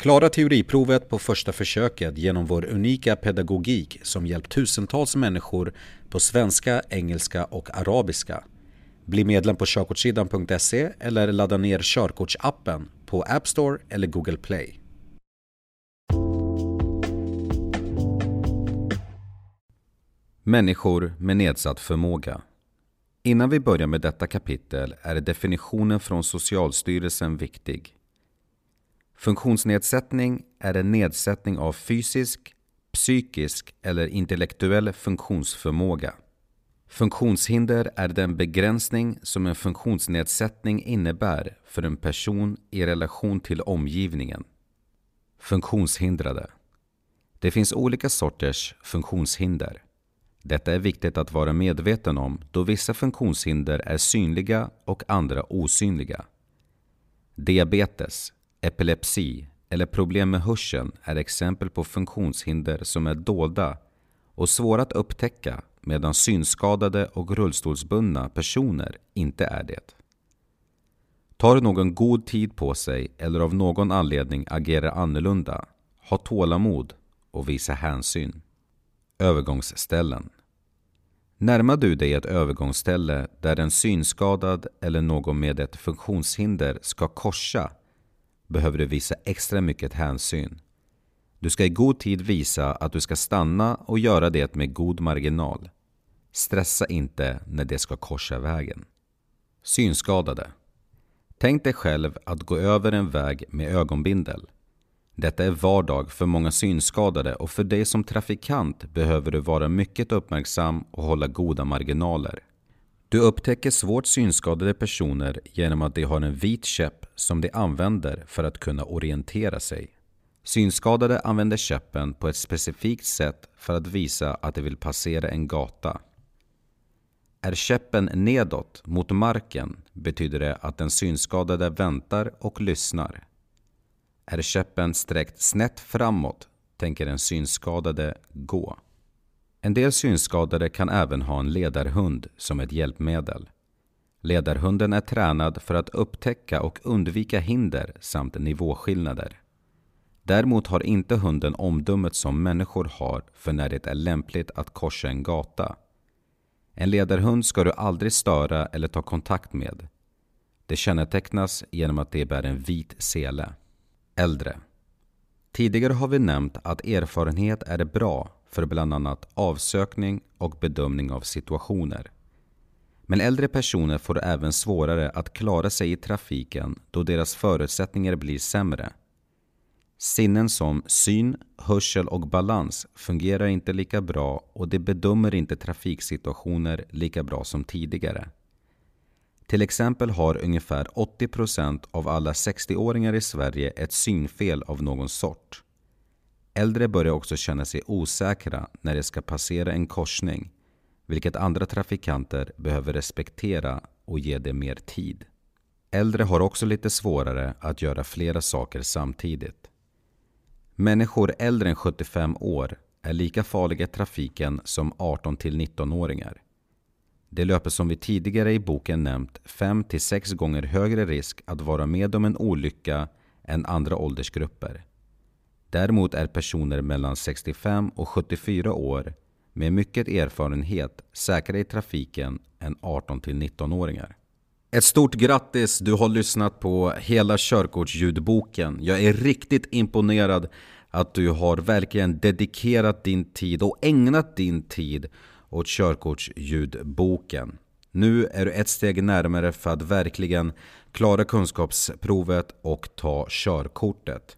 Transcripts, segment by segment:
Klara teoriprovet på första försöket genom vår unika pedagogik som hjälpt tusentals människor på svenska, engelska och arabiska. Bli medlem på körkortssidan.se eller ladda ner körkortsappen på App Store eller Google Play. Människor med nedsatt förmåga Innan vi börjar med detta kapitel är definitionen från Socialstyrelsen viktig. Funktionsnedsättning är en nedsättning av fysisk, psykisk eller intellektuell funktionsförmåga. Funktionshinder är den begränsning som en funktionsnedsättning innebär för en person i relation till omgivningen. Funktionshindrade Det finns olika sorters funktionshinder. Detta är viktigt att vara medveten om då vissa funktionshinder är synliga och andra osynliga. Diabetes, epilepsi eller problem med hörseln är exempel på funktionshinder som är dolda och svåra att upptäcka medan synskadade och rullstolsbundna personer inte är det. Tar någon god tid på sig eller av någon anledning agerar annorlunda, ha tålamod och visa hänsyn. Övergångsställen Närmar du dig ett övergångsställe där en synskadad eller någon med ett funktionshinder ska korsa behöver du visa extra mycket hänsyn. Du ska i god tid visa att du ska stanna och göra det med god marginal. Stressa inte när det ska korsa vägen. Synskadade Tänk dig själv att gå över en väg med ögonbindel. Detta är vardag för många synskadade och för dig som trafikant behöver du vara mycket uppmärksam och hålla goda marginaler. Du upptäcker svårt synskadade personer genom att de har en vit käpp som de använder för att kunna orientera sig. Synskadade använder käppen på ett specifikt sätt för att visa att de vill passera en gata. Är käppen nedåt mot marken betyder det att den synskadade väntar och lyssnar. Är käppen sträckt snett framåt tänker den synskadade gå. En del synskadade kan även ha en ledarhund som ett hjälpmedel. Ledarhunden är tränad för att upptäcka och undvika hinder samt nivåskillnader. Däremot har inte hunden omdömet som människor har för när det är lämpligt att korsa en gata. En ledarhund ska du aldrig störa eller ta kontakt med. Det kännetecknas genom att de bär en vit sele. Äldre. Tidigare har vi nämnt att erfarenhet är bra för bland annat avsökning och bedömning av situationer. Men äldre personer får även svårare att klara sig i trafiken då deras förutsättningar blir sämre. Sinnen som syn, hörsel och balans fungerar inte lika bra och de bedömer inte trafiksituationer lika bra som tidigare. Till exempel har ungefär 80% av alla 60-åringar i Sverige ett synfel av någon sort. Äldre börjar också känna sig osäkra när de ska passera en korsning, vilket andra trafikanter behöver respektera och ge det mer tid. Äldre har också lite svårare att göra flera saker samtidigt. Människor äldre än 75 år är lika farliga i trafiken som 18 19-åringar. Det löper som vi tidigare i boken nämnt 5-6 gånger högre risk att vara med om en olycka än andra åldersgrupper. Däremot är personer mellan 65 och 74 år med mycket erfarenhet säkrare i trafiken än 18 19-åringar. Ett stort grattis! Du har lyssnat på hela körkortsljudboken. Jag är riktigt imponerad att du har verkligen dedikerat din tid och ägnat din tid åt körkortsljudboken. Nu är du ett steg närmare för att verkligen klara kunskapsprovet och ta körkortet.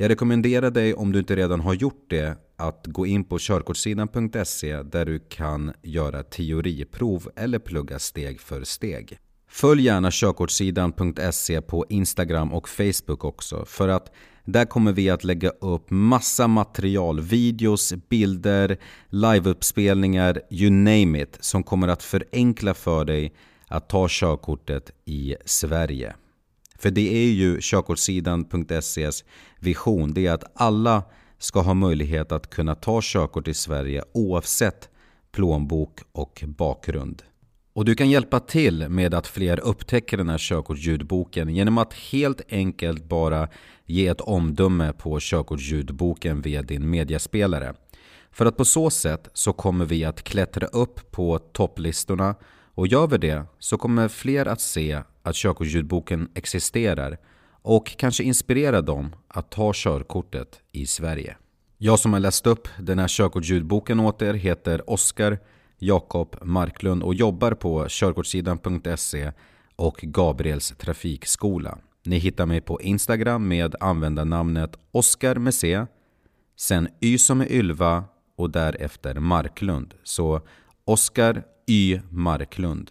Jag rekommenderar dig om du inte redan har gjort det att gå in på körkortssidan.se där du kan göra teoriprov eller plugga steg för steg. Följ gärna körkortssidan.se på Instagram och Facebook också för att där kommer vi att lägga upp massa material, videos, bilder, liveuppspelningar, you name it, som kommer att förenkla för dig att ta körkortet i Sverige. För det är ju körkortssidan.ses vision, det är att alla ska ha möjlighet att kunna ta körkort i Sverige oavsett plånbok och bakgrund. Och du kan hjälpa till med att fler upptäcker den här körkortsljudboken genom att helt enkelt bara ge ett omdöme på körkortsljudboken via din mediaspelare. För att på så sätt så kommer vi att klättra upp på topplistorna och gör vi det så kommer fler att se att körkortsljudboken existerar och kanske inspirera dem att ta körkortet i Sverige. Jag som har läst upp den här körkortsljudboken åt er heter Oskar Jakob Marklund och jobbar på körkortssidan.se och Gabriels trafikskola. Ni hittar mig på Instagram med användarnamnet Oskar med C, sen Y som är Ylva och därefter Marklund. Så Oskar Y Marklund.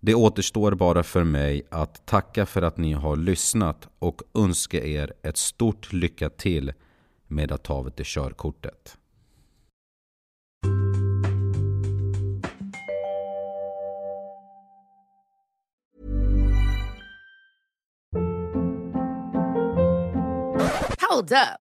Det återstår bara för mig att tacka för att ni har lyssnat och önska er ett stort lycka till med att ta till körkortet. Hold up.